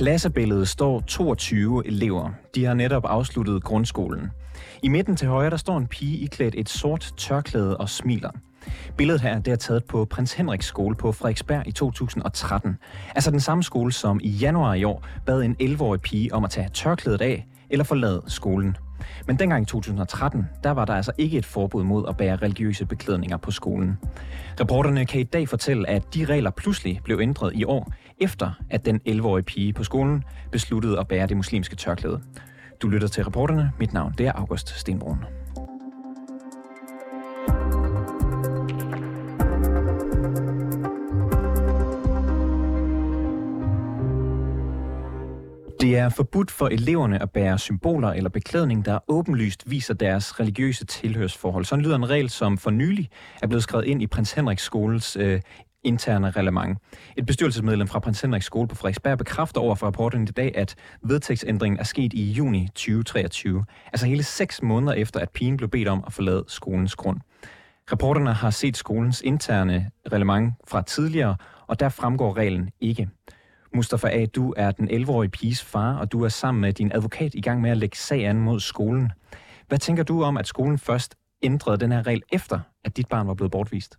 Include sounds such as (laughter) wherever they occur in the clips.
klassebilledet klassebillede står 22 elever. De har netop afsluttet grundskolen. I midten til højre der står en pige iklædt et sort tørklæde og smiler. Billedet her det er taget på Prins Henriks skole på Frederiksberg i 2013. Altså den samme skole, som i januar i år bad en 11-årig pige om at tage tørklædet af eller forlade skolen. Men dengang i 2013, der var der altså ikke et forbud mod at bære religiøse beklædninger på skolen. Reporterne kan i dag fortælle, at de regler pludselig blev ændret i år, efter at den 11-årige pige på skolen besluttede at bære det muslimske tørklæde. Du lytter til reporterne. Mit navn det er August Stenbrun. Det er forbudt for eleverne at bære symboler eller beklædning, der åbenlyst viser deres religiøse tilhørsforhold. Sådan lyder en regel, som for nylig er blevet skrevet ind i Prins Henriks skoles øh, interne reglement. Et bestyrelsesmedlem fra Prins Henriks skole på Frederiksberg bekræfter over for rapporten i dag, at vedtægtsændringen er sket i juni 2023. Altså hele seks måneder efter, at pigen blev bedt om at forlade skolens grund. Reporterne har set skolens interne reglement fra tidligere, og der fremgår reglen ikke. Mustafa A., du er den 11-årige piges far, og du er sammen med din advokat i gang med at lægge sag an mod skolen. Hvad tænker du om, at skolen først ændrede den her regel efter, at dit barn var blevet bortvist?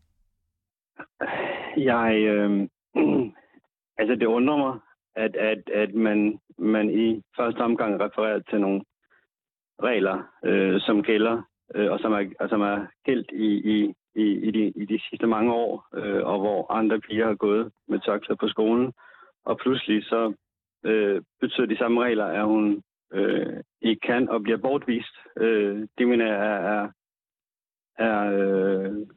Jeg, øh, (clears throat) altså det undrer mig, at, at, at man, man i første omgang refererer til nogle regler, øh, som gælder, øh, og som er, og som er gældt i, i, i, i, de, i de sidste mange år, øh, og hvor andre piger har gået med tørklæder på skolen, og pludselig så øh, betyder de samme regler, at hun øh, ikke kan og bliver bortvist. Øh, det mener jeg er, er, er øh,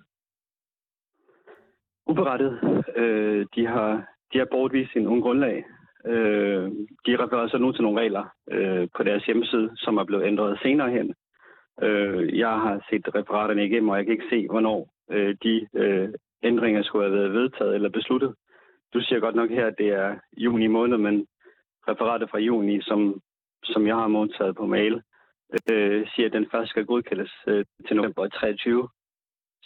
uberettet. Øh, de har de har bortvist sin ung grundlag. Øh, de refererer så nu til nogle regler øh, på deres hjemmeside, som er blevet ændret senere hen. Øh, jeg har set referaterne igennem, og jeg kan ikke se, hvornår øh, de øh, ændringer skulle have været vedtaget eller besluttet. Du siger godt nok her, at det er juni måned, men referatet fra juni, som, som jeg har modtaget på mail, øh, siger, at den først skal godkendes øh, til november 23.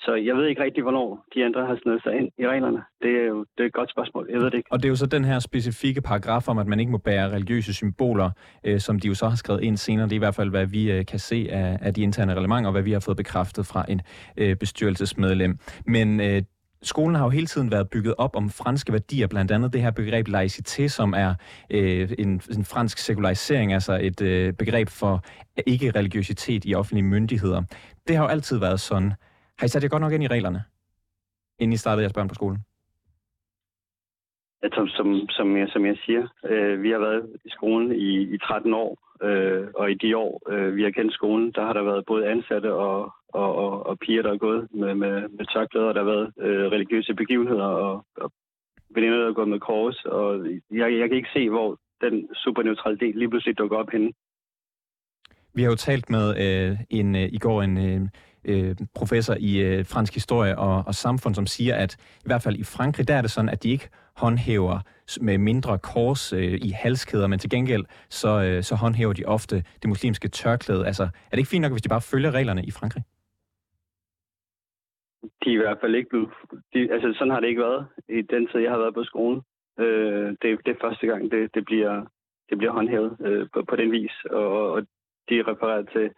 Så jeg ved ikke rigtig, hvornår de andre har snedet sig ind i reglerne. Det er jo det er et godt spørgsmål. Jeg ved det ikke. Og det er jo så den her specifikke paragraf om, at man ikke må bære religiøse symboler, øh, som de jo så har skrevet ind senere. Det er i hvert fald, hvad vi øh, kan se af, af de interne reglementer, og hvad vi har fået bekræftet fra en øh, bestyrelsesmedlem. Men øh, skolen har jo hele tiden været bygget op om franske værdier, blandt andet det her begreb laicité, som er øh, en, en fransk sekularisering, altså et øh, begreb for ikke-religiøsitet i offentlige myndigheder. Det har jo altid været sådan. Har I sat jer godt nok ind i reglerne, inden I startede jeres børn på skolen? Som, som, som, jeg, som jeg siger, øh, vi har været i skolen i, i 13 år, øh, og i de år, øh, vi har kendt skolen, der har der været både ansatte og, og, og, og piger, der er gået med, med, med tørklæder, der har været øh, religiøse begivenheder, og, og veninder, der er gået med kors, og jeg, jeg kan ikke se, hvor den superneutralitet lige pludselig dukker op henne. Vi har jo talt med øh, en, øh, i går en øh, øh, professor i øh, fransk historie og, og samfund, som siger, at i hvert fald i Frankrig, der er det sådan, at de ikke håndhæver med mindre kors øh, i halskæder, men til gengæld så, øh, så håndhæver de ofte det muslimske tørklæde. Altså, er det ikke fint nok, hvis de bare følger reglerne i Frankrig? De er i hvert fald ikke blevet... De, altså, sådan har det ikke været i den tid, jeg har været på skolen. Øh, det, det er første gang, det, det, bliver, det bliver håndhævet øh, på, på den vis, og, og de refererer til,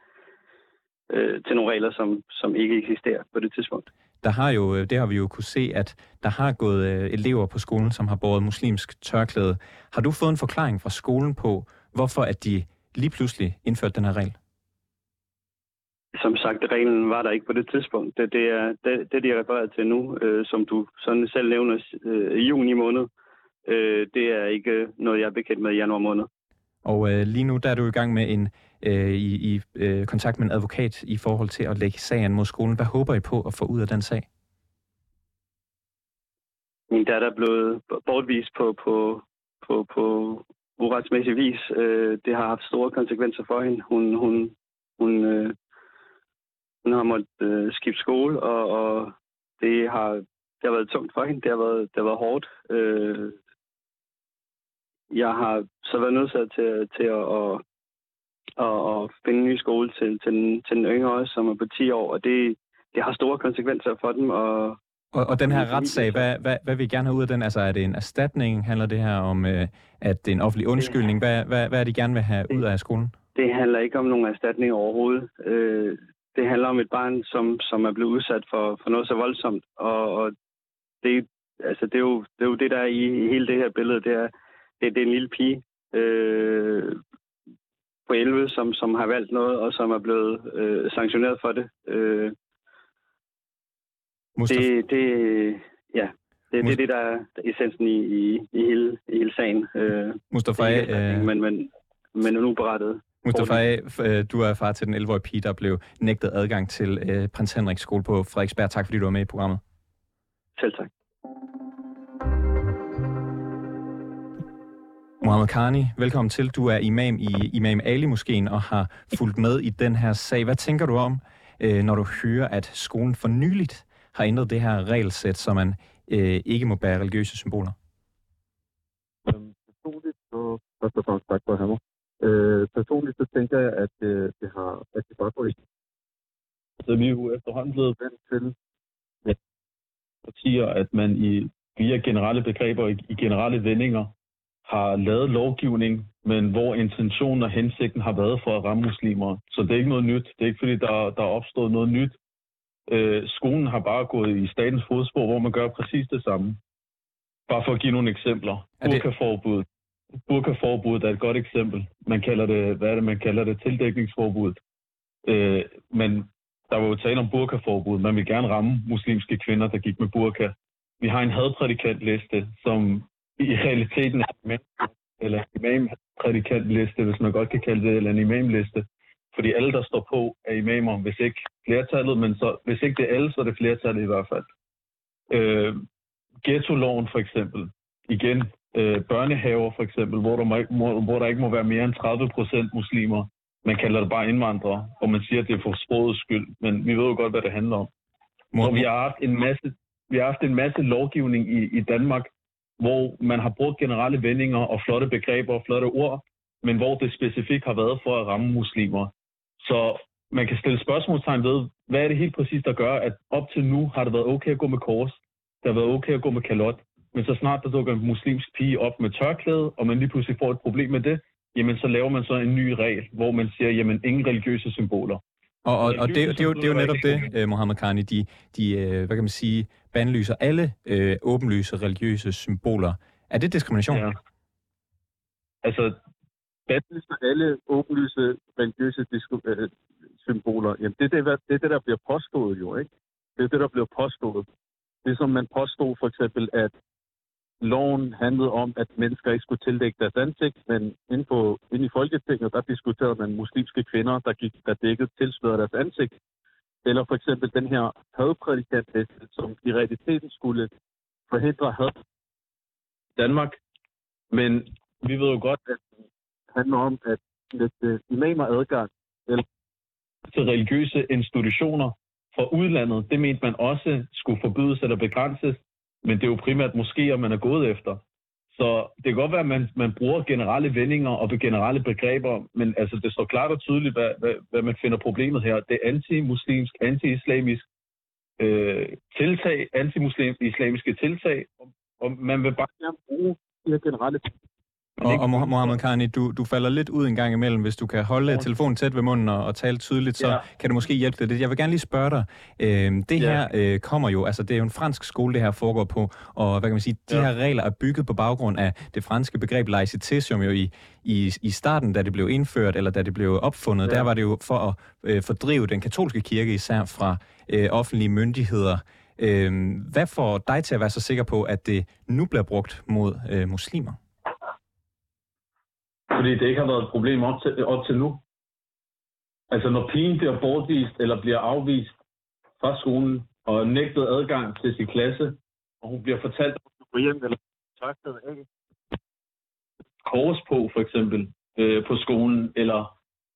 øh, til nogle regler, som, som ikke eksisterer på det tidspunkt. Der har jo, øh, det har vi jo kunne se, at der har gået øh, elever på skolen, som har båret muslimsk tørklæde. Har du fået en forklaring fra skolen på, hvorfor at de lige pludselig indførte den her regel? Som sagt, reglen var der ikke på det tidspunkt. Det, det er det, det de refererer til nu, øh, som du sådan selv nævner øh, i juni måned. Øh, det er ikke noget, jeg er bekendt med i januar måned. Og øh, lige nu der er du i gang med en øh, i, i øh, kontakt med en advokat i forhold til at lægge sagen mod skolen. Hvad håber I på at få ud af den sag? Min datter er blevet bortvist på, på, på, på uretsmæssig vis. Øh, det har haft store konsekvenser for hende. Hun, hun, hun, øh, hun har måttet øh, skifte skole, og, og det har, det har været tungt for hende. Det har været, det har været hårdt. Øh, jeg har så været nødt til, til at, at, at, at finde en ny skole til, til, den, til den yngre, som er på 10 år, og det, det har store konsekvenser for dem, og, Og, og den her retssag, hvad, hvad, hvad vil I gerne have ud af den? Altså er det en erstatning? Handler det her om, øh, at det er en offentlig undskyldning? Hvad, hvad, hvad er det, I gerne vil have ud af skolen? Det handler ikke om nogen erstatning overhovedet. Øh, det handler om et barn, som, som er blevet udsat for, for noget så voldsomt. Og, og det, altså, det, er jo, det er jo det, der er i, i hele det her billede. Det er, det, det er en lille pige øh, på 11, som, som har valgt noget, og som er blevet øh, sanktioneret for det. Øh, Mustafa, det, det, ja, det, det er det, der er essensen i, i, i, hele, i hele sagen. Øh, Mustafa, det er øh, men, men, men nu berettet. Mustafa, øh, du er far til den 11-årige pige, der blev nægtet adgang til øh, Prins Henriks skole på Frederiksberg. Tak fordi du var med i programmet. Selv tak. Mohammed Karni, velkommen til. Du er imam i Imam Ali Moskeen og har fulgt med i den her sag. Hvad tænker du om, øh, når du hører, at skolen for nyligt har ændret det her regelsæt, så man øh, ikke må bære religiøse symboler? Øhm, personligt, så først og fremmest tak for at have mig. Øh, personligt, så tænker jeg, at øh, det har at det bare ikke. Så vi er jo efterhånden blevet vant til ja, partier, at man i via generelle begreber i, i generelle vendinger har lavet lovgivning, men hvor intentionen og hensigten har været for at ramme muslimer. Så det er ikke noget nyt. Det er ikke fordi, der, der er opstået noget nyt. Øh, skolen har bare gået i statens fodspor, hvor man gør præcis det samme. Bare for at give nogle eksempler. Er det- Burkaforbud. Burkaforbud er et godt eksempel. Man kalder det, hvad er det, man kalder det, tildækningsforbud. Øh, men der var jo tale om burkaforbud. Man vil gerne ramme muslimske kvinder, der gik med burka. Vi har en hadprædikantliste, som i realiteten er imam- eller imam-prædikantliste, hvis man godt kan kalde det, eller en imamliste. Fordi alle, der står på, er imamer, hvis ikke flertallet, men så, hvis ikke det er alle, så er det flertallet i hvert fald. Øh, ghetto-loven for eksempel, igen, øh, børnehaver for eksempel, hvor der, må, hvor der ikke må være mere end 30 procent muslimer. Man kalder det bare indvandrere, og man siger, at det er for sprogets skyld, men vi ved jo godt, hvad det handler om. Og vi har haft en masse, vi har haft en masse lovgivning i, i Danmark, hvor man har brugt generelle vendinger og flotte begreber og flotte ord, men hvor det specifikt har været for at ramme muslimer. Så man kan stille spørgsmålstegn ved, hvad er det helt præcis, der gør, at op til nu har det været okay at gå med kors, det har været okay at gå med kalot, men så snart der dukker en muslimsk pige op med tørklæde, og man lige pludselig får et problem med det, jamen så laver man så en ny regel, hvor man siger, jamen ingen religiøse symboler. Og, og, og det, det, er jo, det er jo netop det, øh, Mohammed Karni, de, de øh, hvad kan man sige, bandlyser alle øh, åbenlyse religiøse symboler. Er det diskrimination? Ja. Altså, bandlyser alle åbenlyse religiøse disku- øh, symboler, jamen det er det, det er det, der bliver påstået jo, ikke? Det er det, der bliver påstået. Det som man påstod for eksempel, at loven handlede om, at mennesker ikke skulle tildække deres ansigt, men inde, på, inde i Folketinget, der diskuterede man muslimske kvinder, der, gik, der dækkede tilsløret deres ansigt. Eller for eksempel den her hadprædikantliste, som i realiteten skulle forhindre had i Danmark. Men vi ved jo godt, at det handler om, at hvis øh, imamer adgang eller til religiøse institutioner fra udlandet, det mente man også skulle forbydes eller begrænses, men det er jo primært moskéer, man er gået efter. Så det kan godt være, at man, man bruger generelle vendinger og generelle begreber, men altså, det står klart og tydeligt, hvad, hvad, hvad man finder problemet her. Det er antimuslimsk, anti-islamisk øh, tiltag, anti-islamiske tiltag, og, og man vil bare gerne bruge de her generelle og, og Moh- Mohammed Karni, du, du falder lidt ud en gang imellem. Hvis du kan holde telefonen tæt ved munden og, og tale tydeligt, så Ja. kan det måske hjælpe dig lidt. Jeg vil gerne lige spørge dig. Øh, det Ja. her øh, kommer jo, altså det er jo en fransk skole, det her foregår på, og hvad kan man sige, de Ja. her regler er bygget på baggrund af det franske begreb laïcité, som jo i, i, i starten, da det blev indført, eller da det blev opfundet, Ja. der var det jo for at øh, fordrive den katolske kirke især fra øh, offentlige myndigheder. Øh, hvad får dig til at være så sikker på, at det nu bliver brugt mod øh, muslimer? Fordi det ikke har været et problem op til, op til nu. Altså når pigen bliver bortvist eller bliver afvist fra skolen og nægtet adgang til sin klasse, og hun bliver fortalt, at hun går hjem eller kontaktet, af, kors på for eksempel øh, på skolen, eller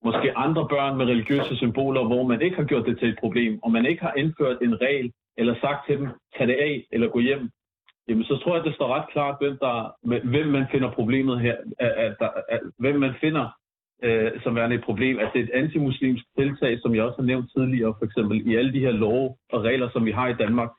måske andre børn med religiøse symboler, hvor man ikke har gjort det til et problem, og man ikke har indført en regel, eller sagt til dem, tag det af, eller gå hjem, jamen så tror jeg, det står ret klart, hvem, der, hvem man finder problemet her, at, at, at, at, hvem man finder øh, som værende et problem, at det er et antimuslimsk tiltag, som jeg også har nævnt tidligere, for eksempel i alle de her love og regler, som vi har i Danmark,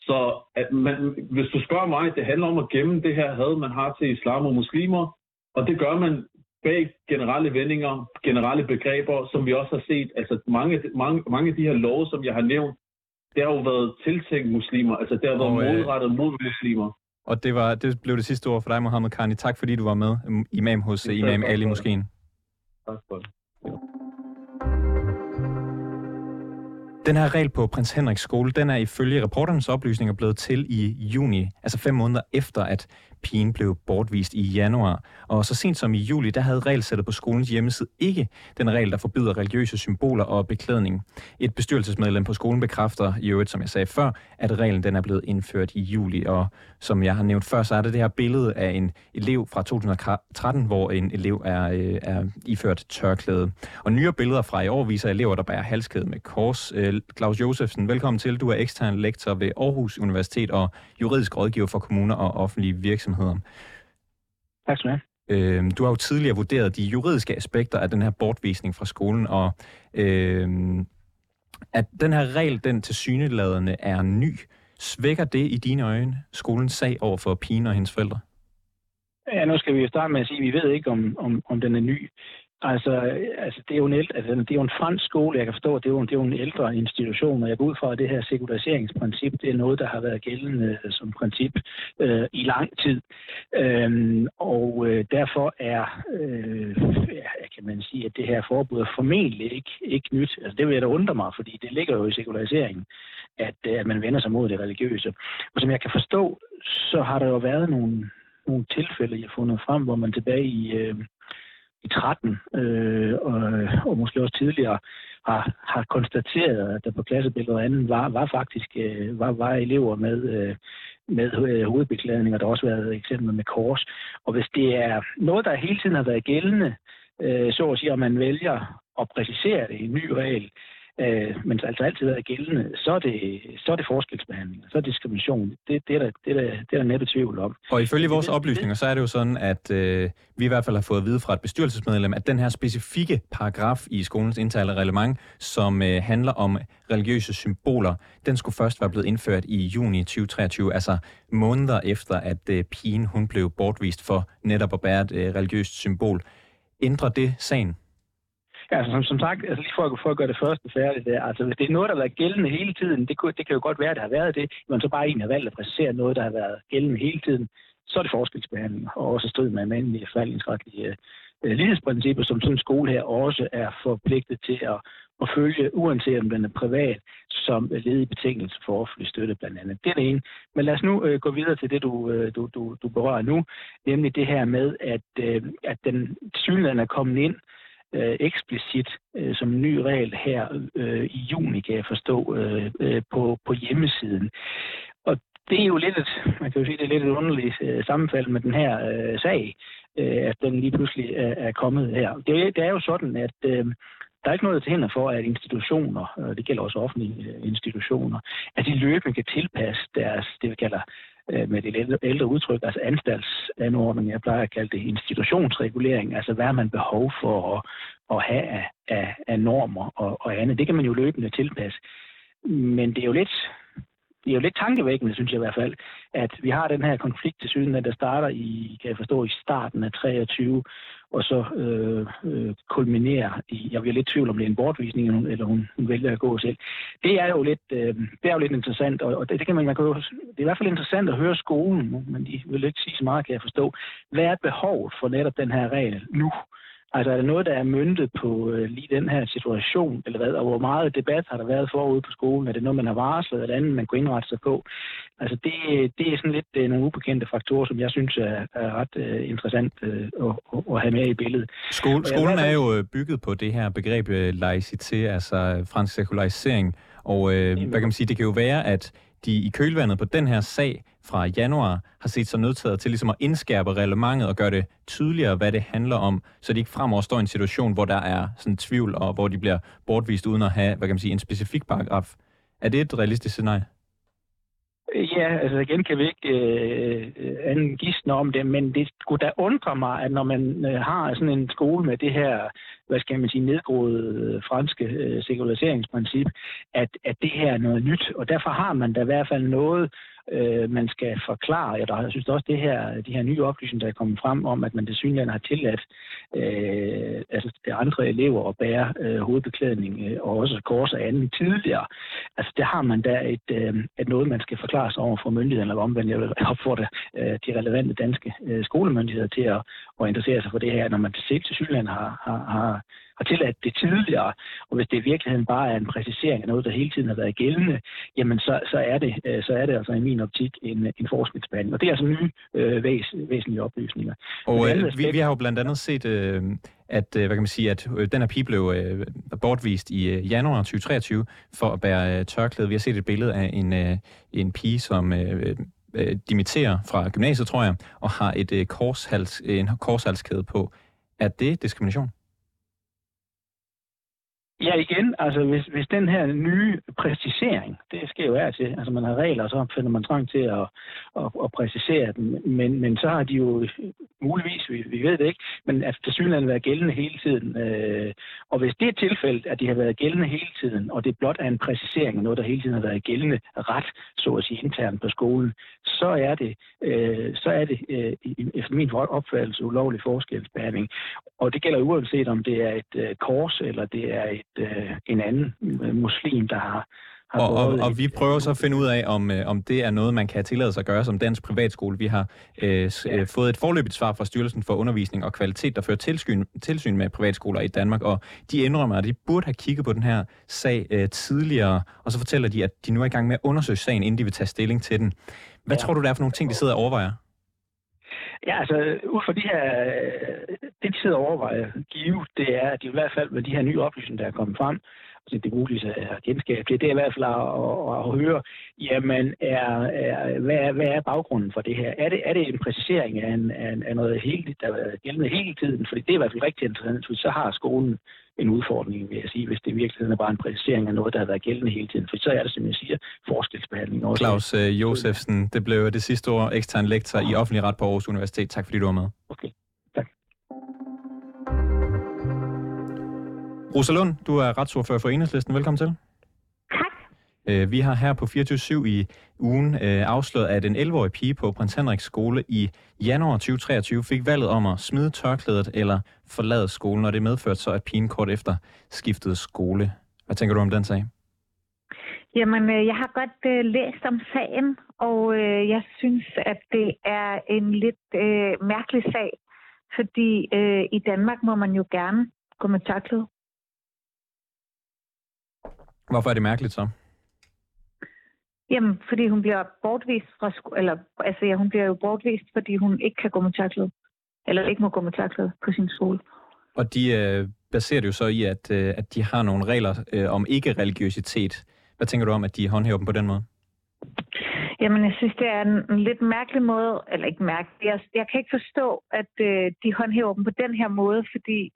Så at man, hvis du spørger mig, det handler om at gemme det her had, man har til islam og muslimer, og det gør man bag generelle vendinger, generelle begreber, som vi også har set. Altså mange, mange, mange af de her love, som jeg har nævnt, det har jo været tiltænkt muslimer, altså det har været Og, øh, målrettet mod muslimer. Og det, var, det blev det sidste ord for dig, Mohammed Karni. Tak fordi du var med, imam hos Selv Imam Ali. Moskeen. Tak for det. Den her regel på Prins Henriks skole, den er ifølge reporternes oplysninger blevet til i juni, altså fem måneder efter, at pigen blev bortvist i januar. Og så sent som i juli, der havde regelsættet på skolens hjemmeside ikke den regel, der forbyder religiøse symboler og beklædning. Et bestyrelsesmedlem på skolen bekræfter i øvrigt, som jeg sagde før, at reglen den er blevet indført i juli. Og som jeg har nævnt før, så er det det her billede af en elev fra 2013, hvor en elev er, øh, er iført tørklæde. Og nyere billeder fra i år viser elever, der bærer halskæde med kors. Øh, Claus Josefsen, velkommen til. Du er ekstern lektor ved Aarhus Universitet og juridisk rådgiver for kommuner og offentlige virksomheder. Tak skal du have. Øh, du har jo tidligere vurderet de juridiske aspekter af den her bortvisning fra skolen, og øh, at den her regel, den til syneladende er ny. Svækker det i dine øjne skolens sag over for pigen og hendes forældre? Ja, nu skal vi jo starte med at sige, at vi ved ikke, om, om, om den er ny. Altså, altså det, er jo en ældre, altså, det er jo en fransk skole, jeg kan forstå, det er jo, det er jo en ældre institution, og jeg går ud fra, at det her sekulariseringsprincip, det er noget, der har været gældende øh, som princip øh, i lang tid. Øhm, og øh, derfor er, øh, ja, kan man sige, at det her forbud er formentlig ikke, ikke nyt. Altså, det vil jeg da undre mig, fordi det ligger jo i sekulariseringen, at, øh, at man vender sig mod det religiøse. Og som jeg kan forstå, så har der jo været nogle, nogle tilfælde, jeg har fundet frem, hvor man tilbage i... Øh, i 13, øh, og, og måske også tidligere, har, har konstateret, at der på klassebilledet og andet var, var faktisk øh, var, var elever med, øh, med øh, hovedbeklædning, og der har også været eksempler med kors. Og hvis det er noget, der hele tiden har været gældende, øh, så at sige, om man vælger at præcisere det i en ny regel, øh, men altså altid været gældende, så er det, så er det forskelsbehandling, så er det diskrimination. Det, det, er der, det, er der, det er der næppe tvivl om. Og ifølge vores oplysninger, så er det jo sådan, at øh, vi i hvert fald har fået at vide fra et bestyrelsesmedlem, at den her specifikke paragraf i skolens interne reglement, som øh, handler om religiøse symboler, den skulle først være blevet indført i juni 2023, altså måneder efter, at øh, pigen hun blev bortvist for netop at bære et øh, religiøst symbol. Ændrer det sagen? Ja, altså, som, som sagt, altså lige for, at- for at gøre det første færdigt, der, altså hvis det er noget, der har været gældende hele tiden, det, kunne, det kan jo godt være, at det har været det, men så bare egentlig har valgt at præcisere noget, der har været gældende hele tiden, så er det forskelsbehandling, og også i strid med almindelige forvaltningsretlige øh, øh, lighedsprincipper, som sådan en skole her også er forpligtet til at, at følge, uanset om den er privat, som led i betingelse for offentlig støtte blandt andet. Det er det ene. Men lad os nu øh, gå videre til det, du, øh, du, du, du berører nu, nemlig det her med, at, øh, at den synligheden er kommet ind øh, eksplicit øh, som en ny regel her øh, i juni, kan jeg forstå, øh, øh, på, på hjemmesiden. Og det er jo lidt et, man kan jo sige, det er lidt et underligt øh, sammenfald med den her øh, sag, øh, at den lige pludselig er, er kommet her. Det, det er jo sådan, at øh, der er ikke noget til hinder for, at institutioner, øh, det gælder også offentlige øh, institutioner, at de løbende kan tilpasse deres, det vi kalder øh, med det ældre, ældre udtryk, altså anstaltsanordning, jeg plejer at kalde det institutionsregulering, altså hvad har man behov for at, at have af, af, af normer og, og andet. Det kan man jo løbende tilpasse. Men det er jo lidt, det er jo lidt tankevækkende, synes jeg i hvert fald, at vi har den her konflikt til syden, der starter i, kan jeg forstå, i starten af 23, og så øh, øh, kulminerer i, jeg bliver lidt i tvivl om det er en bortvisning, eller hun, eller hun, hun vælger at gå selv. Det er jo lidt, øh, det er jo lidt interessant, og, og det, det, kan man, man kan jo, det er i hvert fald interessant at høre skolen, men de vil ikke sige så meget, kan jeg forstå. Hvad er behovet for netop den her regel nu? Altså er der noget, der er myndet på øh, lige den her situation, eller hvad? Og hvor meget debat har der været forude på skolen? Er det noget, man har varslet, eller andet, man kunne indrette sig på? Altså det, det er sådan lidt øh, nogle ubekendte faktorer, som jeg synes er, er ret øh, interessant øh, at, at, have med i billedet. Skole, skolen er jo øh, bygget på det her begreb øh, laicité, altså øh, fransk sekularisering. Og øh, hvad kan man sige, det kan jo være, at de i kølvandet på den her sag fra januar har set sig nødtaget til ligesom at indskærpe reglementet og gøre det tydeligere, hvad det handler om, så de ikke fremover står i en situation, hvor der er sådan tvivl, og hvor de bliver bortvist uden at have, hvad kan man sige, en specifik paragraf. Er det et realistisk scenarie? Ja, altså igen kan vi ikke øh, anden gidsne om det, men det skulle da undre mig, at når man øh, har sådan en skole med det her, hvad skal man sige, nedgroede øh, franske øh, sekulariseringsprincip, at, at det her er noget nyt, og derfor har man da i hvert fald noget, øh, man skal forklare. Jeg, der, jeg synes også, det her, de her nye oplysninger, der er kommet frem om, at man desværre har tilladt øh, altså, andre elever at bære øh, hovedbeklædning øh, og også kors og andet tidligere. Altså, det har man da et, øh, et noget, man skal forklare sig over for myndighederne, eller omvendt. Jeg vil opfordre øh, de relevante danske øh, skolemyndigheder til at, at interessere sig for det her, når man til til har, har, har har tilladt det tidligere, og hvis det i virkeligheden bare er en præcisering af noget, der hele tiden har været gældende, jamen så, så, er, det, øh, så er det altså i min optik en, en forskningsbehandling. Og det er altså nye øh, væs, væsentlige oplysninger. Og øh, vi, vi har jo blandt andet set, øh, at, øh, hvad kan man sige, at øh, den her pige blev øh, bortvist i øh, januar 2023 for at bære øh, tørklæde. Vi har set et billede af en, øh, en pige, som øh, øh, dimitterer fra gymnasiet, tror jeg, og har et øh, korshals, en korshalskæde på. Er det diskrimination? Ja, igen, altså hvis, hvis den her nye præcisering, det sker jo af til, altså man har regler, så finder man trang til at, at, at præcisere den, men, men så har de jo muligvis, vi, vi ved det ikke, men at det synligheden været gældende hele tiden. Øh, og hvis det er tilfældet, at de har været gældende hele tiden, og det blot er en præcisering af noget, der hele tiden har været gældende ret, så at sige internt på skolen, så er det, øh, så er det øh, efter min opfattelse ulovlig forskelsbehandling. Og det gælder uanset om det er et øh, kors, eller det er et, øh, en anden øh, muslim, der har, har og, og, og vi prøver så at finde ud af, om, øh, om det er noget, man kan tillade sig at gøre som dansk privatskole. Vi har øh, ja. Øh, fået et forløbigt svar fra Styrelsen for Undervisning og Kvalitet, der fører tilsyn, tilsyn med privatskoler i Danmark, og de indrømmer, at de burde have kigget på den her sag øh, tidligere, og så fortæller de, at de nu er i gang med at undersøge sagen, inden de vil tage stilling til den. Hvad ja. tror du, der er for nogle ting, de sidder og overvejer? Ja, altså ud fra de her, øh, det de sidder og overvejer give, det er, at de i hvert fald med de her nye oplysninger, der er kommet frem, altså det muligt at genskabe det, det er i hvert fald at, at, at høre, jamen er, er, hvad, er, hvad er baggrunden for det her? Er det, er det en præcisering af, en, af, af noget helt, der er gældende hele tiden? Fordi det er i hvert fald rigtig interessant, så har skolen en udfordring, vil jeg sige, hvis det i virkeligheden er bare en præcisering af noget, der har været gældende hele tiden. For så er det, som jeg siger, forskelsbehandling. Også. Claus uh, Josefsen, det blev det sidste år ekstern lektor i offentlig ret på Aarhus Universitet. Tak fordi du var med. Okay, tak. Rosa Lund, du er retsordfører for Enhedslisten. Velkommen til. Øh, vi har her på 24 i ugen øh, afsløret, at en 11-årig pige på Prins Henriks skole i januar 2023 fik valget om at smide tørklædet eller forlade skolen, og det medførte så, at pigen kort efter skiftede skole. Hvad tænker du om den sag? Jamen, øh, jeg har godt øh, læst om sagen, og øh, jeg synes, at det er en lidt øh, mærkelig sag, fordi øh, i Danmark må man jo gerne gå med tørklæde. Hvorfor er det mærkeligt så? Jamen, fordi hun bliver bortvist fra sko- eller altså ja, hun bliver jo bortvist, fordi hun ikke kan gå med tørklæde. Eller ikke må gå med tørklæde på sin skole. Og de øh, baserer det jo så i, at, øh, at de har nogle regler øh, om ikke-religiøsitet. Hvad tænker du om, at de håndhæver dem på den måde? Jamen, jeg synes, det er en, en lidt mærkelig måde, eller ikke mærkelig. Jeg, jeg kan ikke forstå, at øh, de håndhæver dem på den her måde, fordi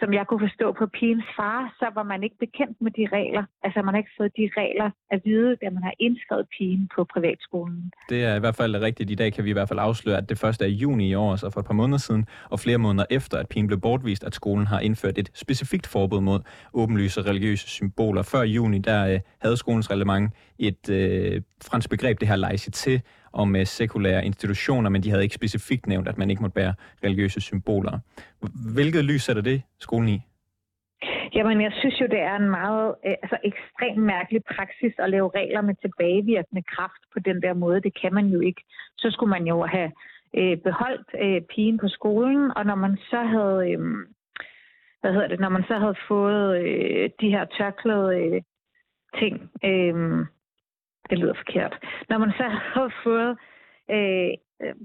som jeg kunne forstå på pigens far, så var man ikke bekendt med de regler. Altså man har ikke fået de regler at vide, da man har indskrevet pigen på privatskolen. Det er i hvert fald rigtigt. I dag kan vi i hvert fald afsløre, at det første er juni i år, så for et par måneder siden, og flere måneder efter, at pigen blev bortvist, at skolen har indført et specifikt forbud mod åbenlyse religiøse symboler. Før juni, der øh, havde skolens reglement et øh, fransk begreb, det her laicité, om uh, sekulære institutioner, men de havde ikke specifikt nævnt, at man ikke måtte bære religiøse symboler. Hvilket lys sætter det skolen i? Jamen, jeg synes jo, det er en meget øh, altså, ekstremt mærkelig praksis at lave regler med tilbagevirkende kraft på den der måde. Det kan man jo ikke. Så skulle man jo have øh, beholdt øh, pigen på skolen, og når man så havde... Øh, hvad hedder det, når man så havde fået øh, de her tørklæde øh, ting, øh, det lyder forkert. Når man så (laughs) har fået øh,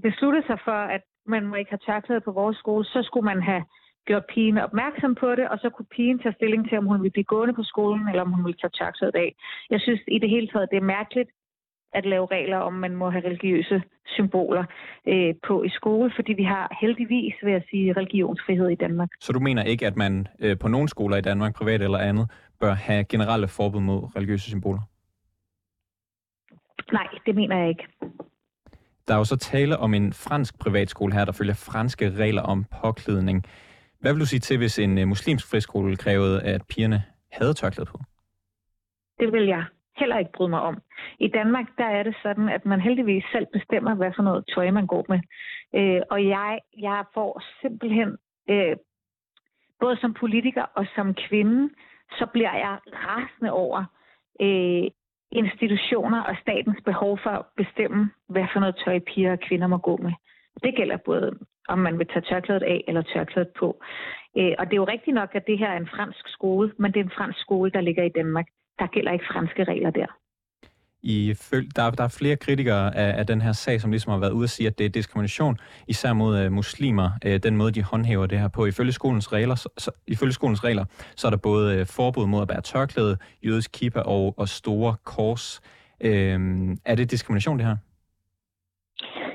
besluttet sig for, at man må ikke have tørklæde på vores skole, så skulle man have gjort pigen opmærksom på det, og så kunne pigen tage stilling til, om hun ville blive gående på skolen, eller om hun ville tage tørklædet af. Jeg synes i det hele taget, det er mærkeligt at lave regler om, man må have religiøse symboler øh, på i skole, fordi vi har heldigvis, vil jeg sige, religionsfrihed i Danmark. Så du mener ikke, at man øh, på nogle skoler i Danmark, privat eller andet, bør have generelle forbud mod religiøse symboler? Nej, det mener jeg ikke. der er jo så tale om en fransk privatskole her, der følger franske regler om påklædning. Hvad vil du sige til, hvis en muslimsk friskole krævede, at pigerne havde tørklæde på? Det vil jeg heller ikke bryde mig om. I Danmark, der er det sådan, at man heldigvis selv bestemmer, hvad for noget tøj man går med. Øh, og jeg, jeg får simpelthen, øh, både som politiker og som kvinde, så bliver jeg rasende over øh, institutioner og statens behov for at bestemme, hvad for noget tøj piger og kvinder må gå med. Det gælder både, om man vil tage tørklædet af eller tørklædet på. Øh, og det er jo rigtigt nok, at det her er en fransk skole, men det er en fransk skole, der ligger i Danmark der gælder ikke franske regler der. I føl- der, der er flere kritikere af, af den her sag, som ligesom har været ude at sige, at det er diskrimination, især mod øh, muslimer, øh, den måde, de håndhæver det her på. Ifølge skolens regler, så, så, ifølge skolens regler, så er der både øh, forbud mod at bære tørklæde, jødisk kippa og, og store kors. Øh, er det diskrimination, det her?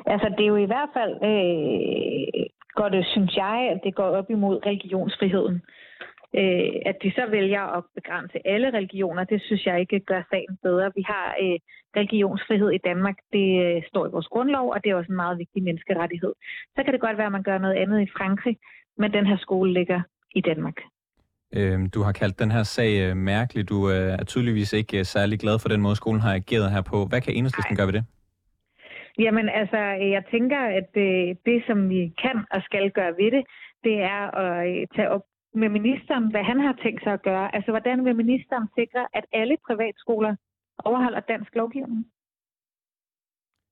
Altså, det er jo i hvert fald, øh, går det, synes jeg, at det går op imod religionsfriheden. Øh, at de så vælger at begrænse alle religioner, det synes jeg ikke gør sagen bedre. Vi har øh, religionsfrihed i Danmark, det øh, står i vores grundlov, og det er også en meget vigtig menneskerettighed. Så kan det godt være, at man gør noget andet i Frankrig, men den her skole ligger i Danmark. Øh, du har kaldt den her sag øh, mærkelig. Du øh, er tydeligvis ikke øh, særlig glad for den måde, skolen har ageret her på. Hvad kan enhedslisten gøre ved det? Jamen altså, jeg tænker, at det som vi kan og skal gøre ved det, det er at tage op med ministeren, hvad han har tænkt sig at gøre. Altså, hvordan vil ministeren sikre, at alle privatskoler overholder dansk lovgivning?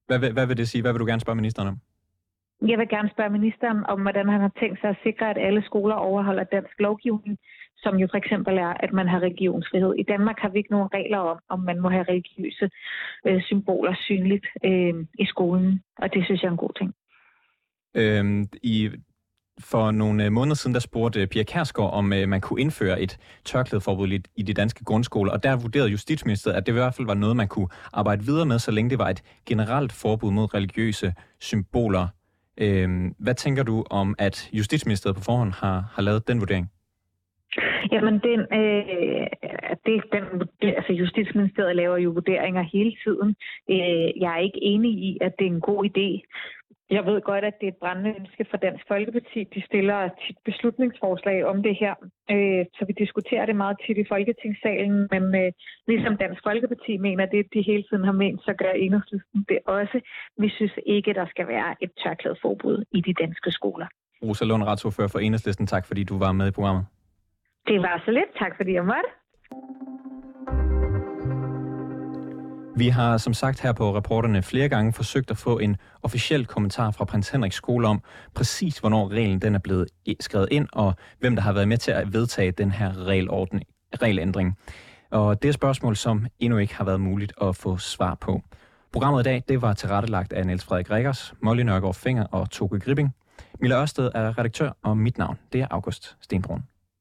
Hvad, hvad, hvad vil det sige? Hvad vil du gerne spørge ministeren om? Jeg vil gerne spørge ministeren om, hvordan han har tænkt sig at sikre, at alle skoler overholder dansk lovgivning, som jo for eksempel er, at man har religionsfrihed. I Danmark har vi ikke nogen regler om, om man må have religiøse øh, symboler synligt øh, i skolen, og det synes jeg er en god ting. Øhm, I for nogle øh, måneder siden, der spurgte øh, Pia Kærsgaard, om øh, man kunne indføre et tørklædeforbud i de danske grundskoler, og der vurderede Justitsministeriet, at det i hvert fald var noget, man kunne arbejde videre med, så længe det var et generelt forbud mod religiøse symboler. Øhm, hvad tænker du om, at Justitsministeriet på forhånd har, har lavet den vurdering? Jamen, den, øh, det, den, altså Justitsministeriet laver jo vurderinger hele tiden. Øh, jeg er ikke enig i, at det er en god idé jeg ved godt, at det er et brændende ønske for Dansk Folkeparti. De stiller tit beslutningsforslag om det her, øh, så vi diskuterer det meget tit i Folketingssalen. Men øh, ligesom Dansk Folkeparti mener det, de hele tiden har ment, så gør enhedslisten det også. Vi synes ikke, der skal være et tørklædeforbud i de danske skoler. Rosa Lund, retsordfører for Enhedslisten. Tak fordi du var med i programmet. Det var så lidt. Tak fordi jeg måtte. Vi har som sagt her på reporterne flere gange forsøgt at få en officiel kommentar fra prins Henriks skole om præcis, hvornår reglen den er blevet skrevet ind, og hvem der har været med til at vedtage den her regelorden, regelændring. Og det er spørgsmål, som endnu ikke har været muligt at få svar på. Programmet i dag det var tilrettelagt af Niels Frederik Rikkers, Molly Nørgaard Finger og Toke Gripping. Mille Ørsted er redaktør, og mit navn det er August Stenbrun.